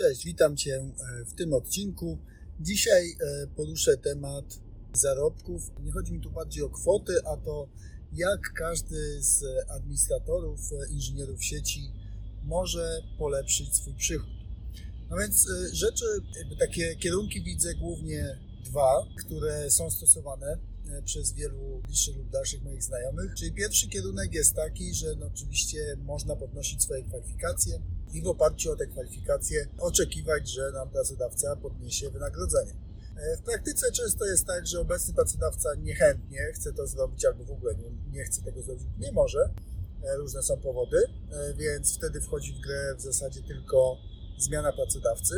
Cześć, witam Cię e, w tym odcinku. Dzisiaj e, poruszę temat zarobków. Nie chodzi mi tu bardziej o kwoty, a to jak każdy z administratorów, e, inżynierów sieci może polepszyć swój przychód. No więc rzeczy, takie kierunki widzę głównie dwa, które są stosowane przez wielu bliższych lub dalszych moich znajomych. Czyli pierwszy kierunek jest taki, że no oczywiście można podnosić swoje kwalifikacje, i w oparciu o te kwalifikacje oczekiwać, że nam pracodawca podniesie wynagrodzenie. E, w praktyce często jest tak, że obecny pracodawca niechętnie chce to zrobić albo w ogóle nie, nie chce tego zrobić, nie może. E, różne są powody, e, więc wtedy wchodzi w grę w zasadzie tylko zmiana pracodawcy.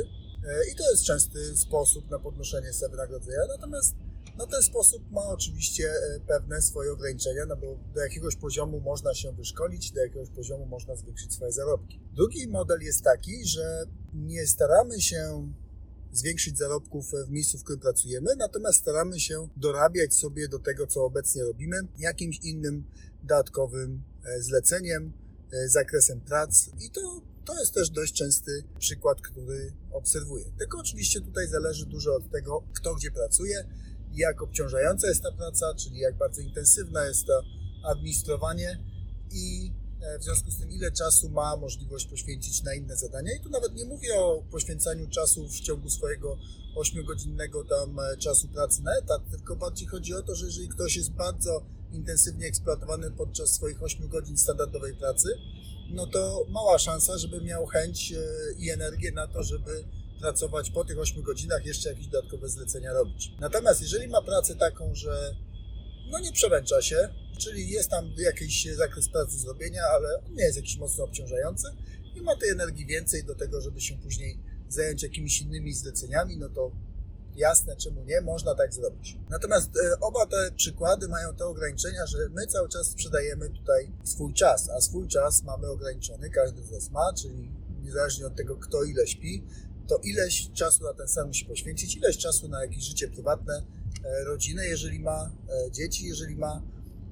I to jest częsty sposób na podnoszenie sobie wynagrodzenia. Natomiast no ten sposób ma oczywiście e, pewne swoje ograniczenia, no bo do jakiegoś poziomu można się wyszkolić, do jakiegoś poziomu można zwiększyć swoje zarobki. Drugi model jest taki, że nie staramy się zwiększyć zarobków w miejscu, w którym pracujemy, natomiast staramy się dorabiać sobie do tego, co obecnie robimy, jakimś innym dodatkowym e, zleceniem, e, zakresem prac i to, to jest też dość częsty przykład, który obserwuję. Tylko oczywiście tutaj zależy dużo od tego, kto gdzie pracuje, jak obciążająca jest ta praca, czyli jak bardzo intensywna jest to administrowanie i e, w związku z tym, ile czasu ma możliwość poświęcić na inne zadania. I tu nawet nie mówię o poświęcaniu czasu w ciągu swojego 8-godzinnego tam e, czasu pracy na etat, tylko bardziej chodzi o to, że jeżeli ktoś jest bardzo intensywnie eksploatowany podczas swoich 8 godzin standardowej pracy, no to mała szansa, żeby miał chęć e, i energię na to, żeby pracować po tych 8 godzinach, jeszcze jakieś dodatkowe zlecenia robić. Natomiast jeżeli ma pracę taką, że no nie przemęcza się, czyli jest tam jakiś zakres pracy zrobienia, ale on nie jest jakiś mocno obciążający i ma tej energii więcej do tego, żeby się później zająć jakimiś innymi zleceniami, no to jasne, czemu nie, można tak zrobić. Natomiast e, oba te przykłady mają te ograniczenia, że my cały czas sprzedajemy tutaj swój czas, a swój czas mamy ograniczony, każdy z nas ma, czyli niezależnie od tego, kto ile śpi, to ileś czasu na ten sen musi poświęcić, ileś czasu na jakieś życie prywatne, e, rodzinę, jeżeli ma e, dzieci, jeżeli ma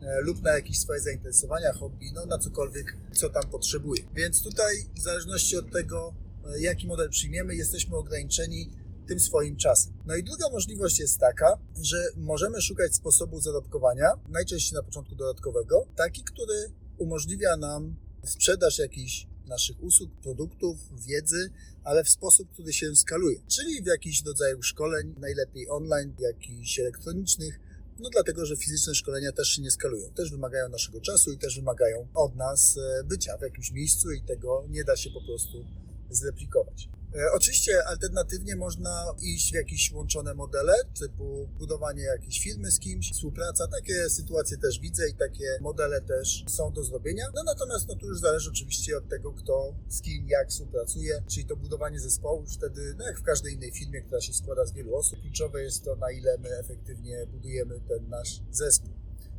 e, lub na jakieś swoje zainteresowania, hobby, no na cokolwiek, co tam potrzebuje. Więc tutaj w zależności od tego, jaki model przyjmiemy, jesteśmy ograniczeni tym swoim czasem. No i druga możliwość jest taka, że możemy szukać sposobu zarobkowania, najczęściej na początku dodatkowego, taki, który umożliwia nam sprzedaż jakichś naszych usług, produktów, wiedzy, ale w sposób, który się skaluje. Czyli w jakiś rodzaju szkoleń, najlepiej online, jakichś elektronicznych, no dlatego, że fizyczne szkolenia też się nie skalują. Też wymagają naszego czasu i też wymagają od nas e, bycia w jakimś miejscu i tego nie da się po prostu zreplikować. E, oczywiście alternatywnie można iść w jakieś łączone modele, typu budowanie jakiejś firmy z kimś, współpraca. Takie sytuacje też widzę i takie modele też są do zrobienia. No natomiast no, tu już zależy oczywiście od tego, kto z kim, jak współpracuje, czyli to budowanie zespołu wtedy, no jak w każdej innej firmie, która się składa z wielu osób, kluczowe jest to, na ile my efektywnie budujemy ten nasz zespół.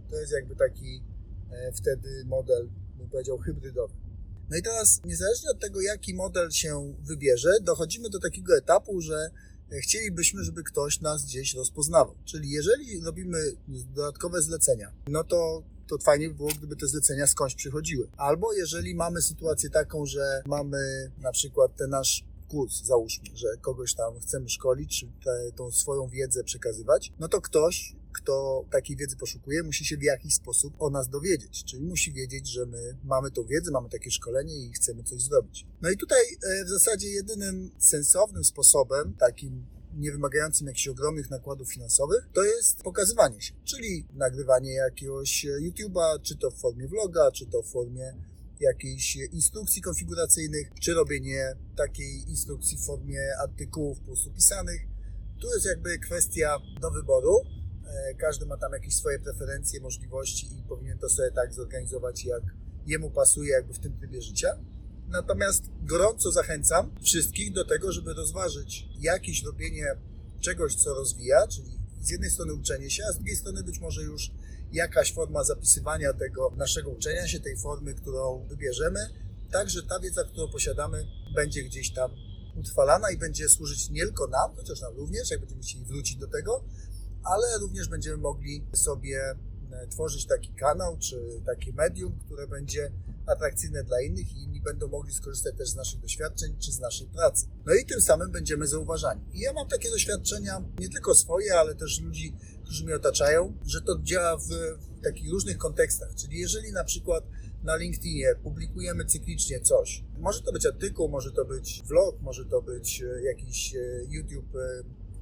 To jest jakby taki e, wtedy model, bym powiedział, hybrydowy. No i teraz, niezależnie od tego, jaki model się wybierze, dochodzimy do takiego etapu, że chcielibyśmy, żeby ktoś nas gdzieś rozpoznawał. Czyli jeżeli robimy dodatkowe zlecenia, no to to fajnie by było, gdyby te zlecenia skądś przychodziły. Albo jeżeli mamy sytuację taką, że mamy na przykład ten nasz kurs, załóżmy, że kogoś tam chcemy szkolić, czy te, tą swoją wiedzę przekazywać, no to ktoś kto takiej wiedzy poszukuje, musi się w jakiś sposób o nas dowiedzieć. Czyli musi wiedzieć, że my mamy tą wiedzę, mamy takie szkolenie i chcemy coś zrobić. No i tutaj e, w zasadzie jedynym sensownym sposobem, takim nie wymagającym jakichś ogromnych nakładów finansowych, to jest pokazywanie się, czyli nagrywanie jakiegoś YouTube'a, czy to w formie vloga, czy to w formie jakiejś instrukcji konfiguracyjnych, czy robienie takiej instrukcji w formie artykułów po prostu pisanych. Tu jest jakby kwestia do wyboru. E, każdy ma tam jakieś swoje preferencje, możliwości i powinien to sobie tak zorganizować, jak jemu pasuje, jakby w tym trybie życia. Natomiast gorąco zachęcam wszystkich do tego, żeby rozważyć jakieś robienie czegoś, co rozwija, czyli z jednej strony uczenie się, a z drugiej strony być może już jakaś forma zapisywania tego naszego uczenia się, tej formy, którą wybierzemy, tak, że ta wiedza, którą posiadamy, będzie gdzieś tam utrwalana i będzie służyć nie tylko nam, chociaż nam również, jak będziemy chcieli wrócić do tego, ale również będziemy mogli sobie e, tworzyć taki kanał czy takie medium, które będzie atrakcyjne dla innych i inni będą mogli skorzystać też z naszych doświadczeń czy z naszej pracy. No i tym samym będziemy zauważani. I ja mam takie doświadczenia, nie tylko swoje, ale też ludzi, którzy mnie otaczają, że to działa w, w takich różnych kontekstach. Czyli jeżeli na przykład na LinkedInie publikujemy cyklicznie coś, może to być artykuł, może to być vlog, może to być e, jakiś e, YouTube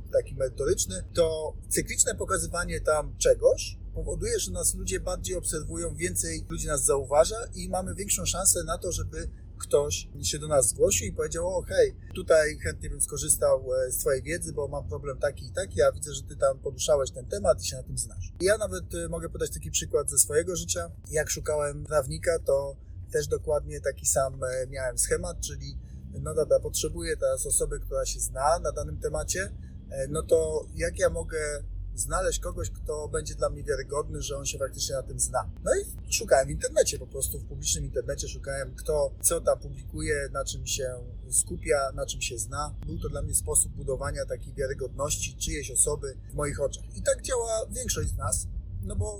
taki merytoryczny, to cykliczne pokazywanie tam czegoś powoduje, że nas ludzie bardziej obserwują, więcej ludzi nas zauważa i mamy większą szansę na to, żeby ktoś się do nas zgłosił i powiedział, o hej, tutaj chętnie bym skorzystał z Twojej wiedzy, bo mam problem taki i taki, a widzę, że Ty tam poruszałeś ten temat i się na tym znasz. Ja nawet mogę podać taki przykład ze swojego życia. Jak szukałem prawnika, to też dokładnie taki sam miałem schemat, czyli no dobra, potrzebuję teraz osoby, która się zna na danym temacie, E, no to jak ja mogę znaleźć kogoś, kto będzie dla mnie wiarygodny, że on się faktycznie na tym zna. No i szukałem w internecie, po prostu w publicznym internecie szukałem, kto co tam publikuje, na czym się skupia, na czym się zna. Był to dla mnie sposób budowania takiej wiarygodności czyjejś osoby w moich oczach. I tak działa większość z nas, no bo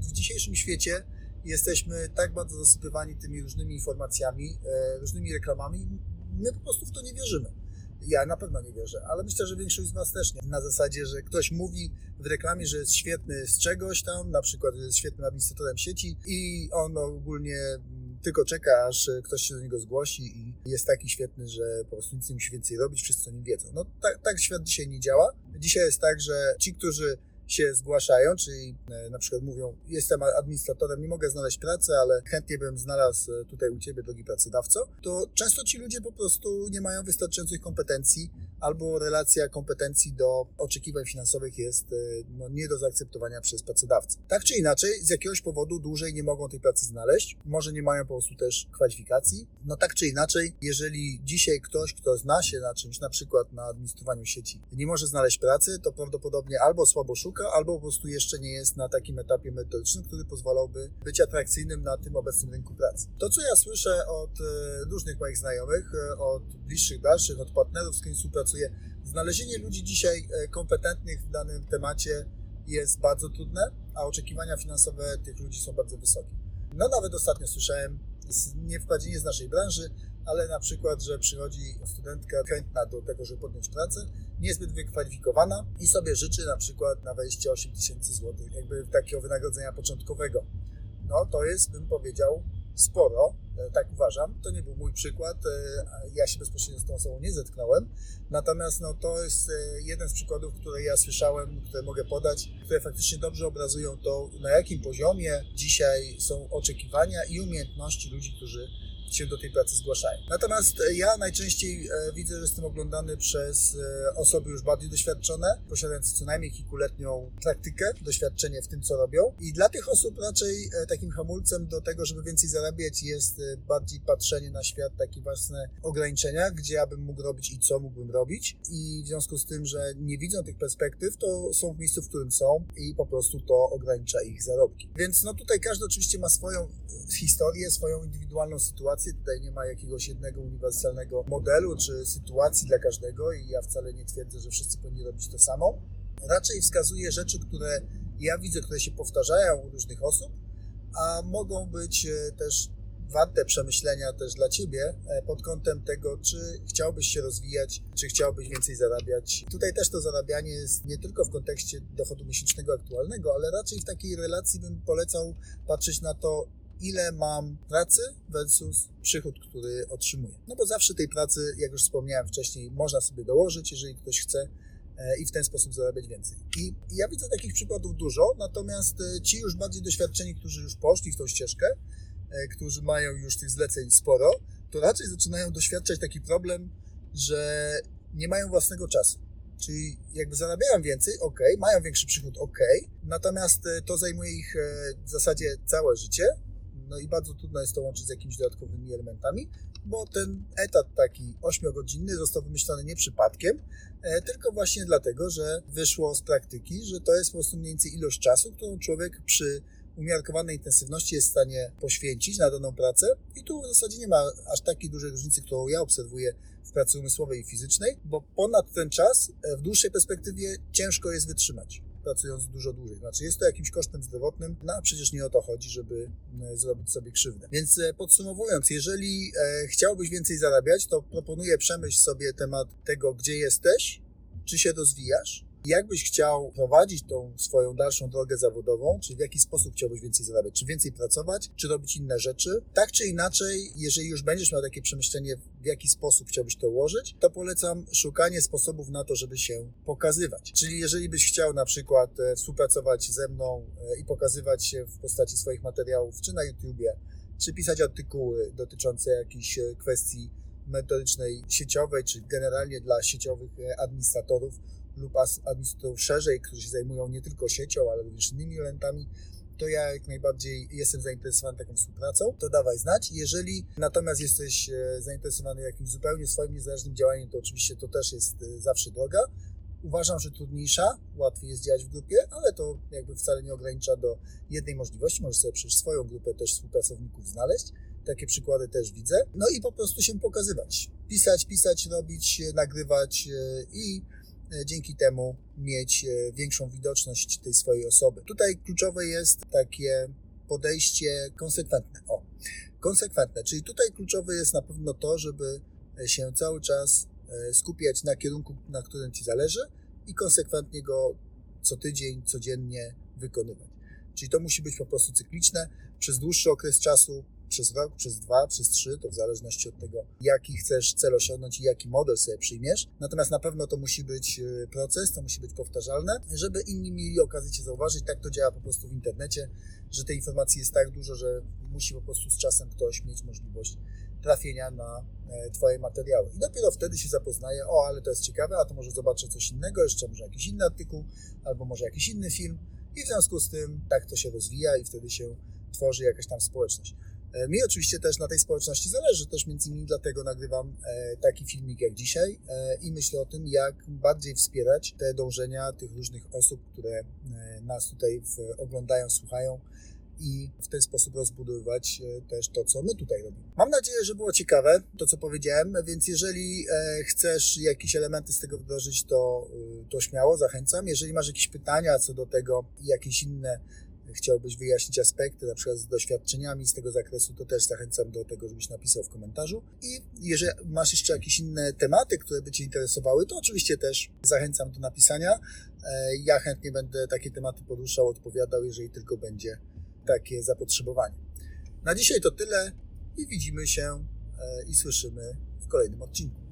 w dzisiejszym świecie jesteśmy tak bardzo zasypywani tymi różnymi informacjami, e, różnymi reklamami, my po prostu w to nie wierzymy. Ja na pewno nie wierzę, ale myślę, że większość z Was też nie. Na zasadzie, że ktoś mówi w reklamie, że jest świetny z czegoś tam, na przykład, jest świetnym administratorem sieci i on ogólnie tylko czeka, aż ktoś się do niego zgłosi i jest taki świetny, że po prostu nic nie musi więcej robić, wszyscy o nim wiedzą. No tak, tak świat dzisiaj nie działa. Dzisiaj jest tak, że ci, którzy się zgłaszają, czyli e, na przykład mówią, jestem administratorem, nie mogę znaleźć pracy, ale chętnie bym znalazł e, tutaj u Ciebie, drogi pracodawco, to często ci ludzie po prostu nie mają wystarczających kompetencji albo relacja kompetencji do oczekiwań finansowych jest e, no, nie do zaakceptowania przez pracodawcę. Tak czy inaczej, z jakiegoś powodu dłużej nie mogą tej pracy znaleźć, może nie mają po prostu też kwalifikacji. No tak czy inaczej, jeżeli dzisiaj ktoś, kto zna się na czymś, na przykład na administrowaniu sieci, nie może znaleźć pracy, to prawdopodobnie albo słabo szuka, albo po prostu jeszcze nie jest na takim etapie metodycznym, który pozwalałby być atrakcyjnym na tym obecnym rynku pracy. To, co ja słyszę od e, różnych moich znajomych, e, od bliższych, dalszych, od partnerów, z którymi współpracuję. Znalezienie ludzi dzisiaj e, kompetentnych w danym temacie jest bardzo trudne, a oczekiwania finansowe tych ludzi są bardzo wysokie. No nawet ostatnio słyszałem, nie wprawdzie nie z naszej branży, ale na przykład, że przychodzi studentka chętna do tego, żeby podjąć pracę, niezbyt wykwalifikowana i sobie życzy na przykład na wejście 8 tysięcy złotych, jakby takiego wynagrodzenia początkowego. No to jest, bym powiedział, sporo, e, tak uważam. To nie był mój przykład, e, ja się bezpośrednio z tą osobą nie zetknąłem, natomiast no, to jest e, jeden z przykładów, które ja słyszałem, które mogę podać, które faktycznie dobrze obrazują to, na jakim poziomie dzisiaj są oczekiwania i umiejętności ludzi, którzy się do tej pracy zgłaszają. Natomiast e, ja najczęściej e, widzę, że jestem oglądany przez e, osoby już bardziej doświadczone, posiadające co najmniej kilkuletnią praktykę, doświadczenie w tym, co robią. I dla tych osób raczej takim hamulcem do tego, żeby więcej zarabiać, jest bardziej patrzenie na świat, takie własne ograniczenia, gdzie ja bym mógł robić i co mógłbym robić. I w związku z tym, że nie widzą tych perspektyw, to są w miejscu, w którym są i po prostu to ogranicza ich zarobki. Więc no tutaj każdy oczywiście ma swoją historię, swoją indywidualną sytuację Tutaj nie ma jakiegoś jednego uniwersalnego modelu czy sytuacji dla każdego i ja wcale nie twierdzę, że wszyscy powinni robić to samo. Raczej wskazuję rzeczy, które ja widzę, które się powtarzają u różnych osób, a mogą być e, też warte przemyślenia też dla Ciebie e, pod kątem tego, czy chciałbyś się rozwijać, czy chciałbyś więcej zarabiać. Tutaj też to zarabianie jest nie tylko w kontekście dochodu miesięcznego aktualnego, ale raczej w takiej relacji bym polecał patrzeć na to, ile mam pracy versus przychód, który otrzymuję. No bo zawsze tej pracy, jak już wspomniałem wcześniej, można sobie dołożyć, jeżeli ktoś chce e, i w ten sposób zarabiać więcej. I ja widzę takich przykładów dużo, natomiast e, ci już bardziej doświadczeni, którzy już poszli w tą ścieżkę, e, którzy mają już tych zleceń sporo, to raczej zaczynają doświadczać taki problem, że nie mają własnego czasu. Czyli jakby zarabiają więcej, ok, mają większy przychód, ok, natomiast to zajmuje ich w zasadzie całe życie, no i bardzo trudno jest to łączyć z jakimiś dodatkowymi elementami, bo ten etat taki 8-godzinny został wymyślony nie przypadkiem, e, tylko właśnie dlatego, że wyszło z praktyki, że to jest po prostu mniej więcej ilość czasu, którą człowiek przy umiarkowanej intensywności jest w stanie poświęcić na daną pracę i tu w zasadzie nie ma aż takiej dużej różnicy, którą ja obserwuję w pracy umysłowej i fizycznej, bo ponad ten czas e, w dłuższej perspektywie ciężko jest wytrzymać. Pracując dużo dłużej. Znaczy jest to jakimś kosztem zdrowotnym, no a przecież nie o to chodzi, żeby e, zrobić sobie krzywdę. Więc e, podsumowując, jeżeli e, chciałbyś więcej zarabiać, to proponuję przemyśl sobie temat tego, gdzie jesteś, czy się rozwijasz, jakbyś chciał prowadzić tą swoją dalszą drogę zawodową, czy w jaki sposób chciałbyś więcej zarabiać, czy więcej pracować, czy robić inne rzeczy. Tak czy inaczej, jeżeli już będziesz miał takie przemyślenie, w jaki sposób chciałbyś to ułożyć, to polecam szukanie sposobów na to, żeby się pokazywać. Czyli jeżeli byś chciał na przykład e, współpracować ze mną e, i pokazywać się w postaci swoich materiałów, czy na YouTubie, czy pisać artykuły dotyczące jakichś e, kwestii metodycznej sieciowej, czy generalnie dla sieciowych administratorów lub administratorów szerzej, którzy się zajmują nie tylko siecią, ale również innymi elementami, to ja jak najbardziej jestem zainteresowany taką współpracą, to dawaj znać. Jeżeli natomiast jesteś e, zainteresowany jakimś zupełnie swoim niezależnym działaniem, to oczywiście to też jest e, zawsze droga. Uważam, że trudniejsza, łatwiej jest działać w grupie, ale to jakby wcale nie ogranicza do jednej możliwości. Możesz sobie przecież swoją grupę też współpracowników znaleźć. Takie przykłady też widzę. No i po prostu się pokazywać. Pisać, pisać, robić, nagrywać e, i dzięki temu mieć e, większą widoczność tej swojej osoby. Tutaj kluczowe jest takie podejście konsekwentne. O, konsekwentne, czyli tutaj kluczowe jest na pewno to, żeby się cały czas e, skupiać na kierunku, na którym Ci zależy i konsekwentnie go co tydzień, codziennie wykonywać. Czyli to musi być po prostu cykliczne przez dłuższy okres czasu, przez rok, przez dwa, przez trzy, to w zależności od tego, jaki chcesz cel osiągnąć i jaki model sobie przyjmiesz. Natomiast na pewno to musi być e, proces, to musi być powtarzalne, żeby inni mieli okazję Cię zauważyć. Tak to działa po prostu w internecie, że tej informacji jest tak dużo, że musi po prostu z czasem ktoś mieć możliwość trafienia na e, Twoje materiały. I dopiero wtedy się zapoznaje, o, ale to jest ciekawe, a to może zobaczę coś innego, jeszcze może jakiś inny artykuł, albo może jakiś inny film. I w związku z tym tak to się rozwija i wtedy się tworzy jakaś tam społeczność. E, Mi oczywiście też na tej społeczności zależy, też między innymi dlatego nagrywam e, taki filmik jak dzisiaj e, i myślę o tym, jak bardziej wspierać te dążenia tych różnych osób, które nas tutaj oglądają, słuchają i w ten sposób rozbudowywać też to, co my tutaj robimy. Mam nadzieję, że było ciekawe to, co powiedziałem, więc jeżeli chcesz jakieś elementy z tego wdrożyć, to, to śmiało zachęcam. Jeżeli masz jakieś pytania co do tego, jakieś inne chciałbyś wyjaśnić aspekty, na przykład z doświadczeniami z tego zakresu, to też zachęcam do tego, żebyś napisał w komentarzu. I jeżeli masz jeszcze jakieś inne tematy, które by Cię interesowały, to oczywiście też zachęcam do napisania. E, Ja chętnie będę takie tematy poruszał, odpowiadał, jeżeli tylko będzie takie zapotrzebowanie. Na dzisiaj to tyle i widzimy się e, i słyszymy w kolejnym odcinku.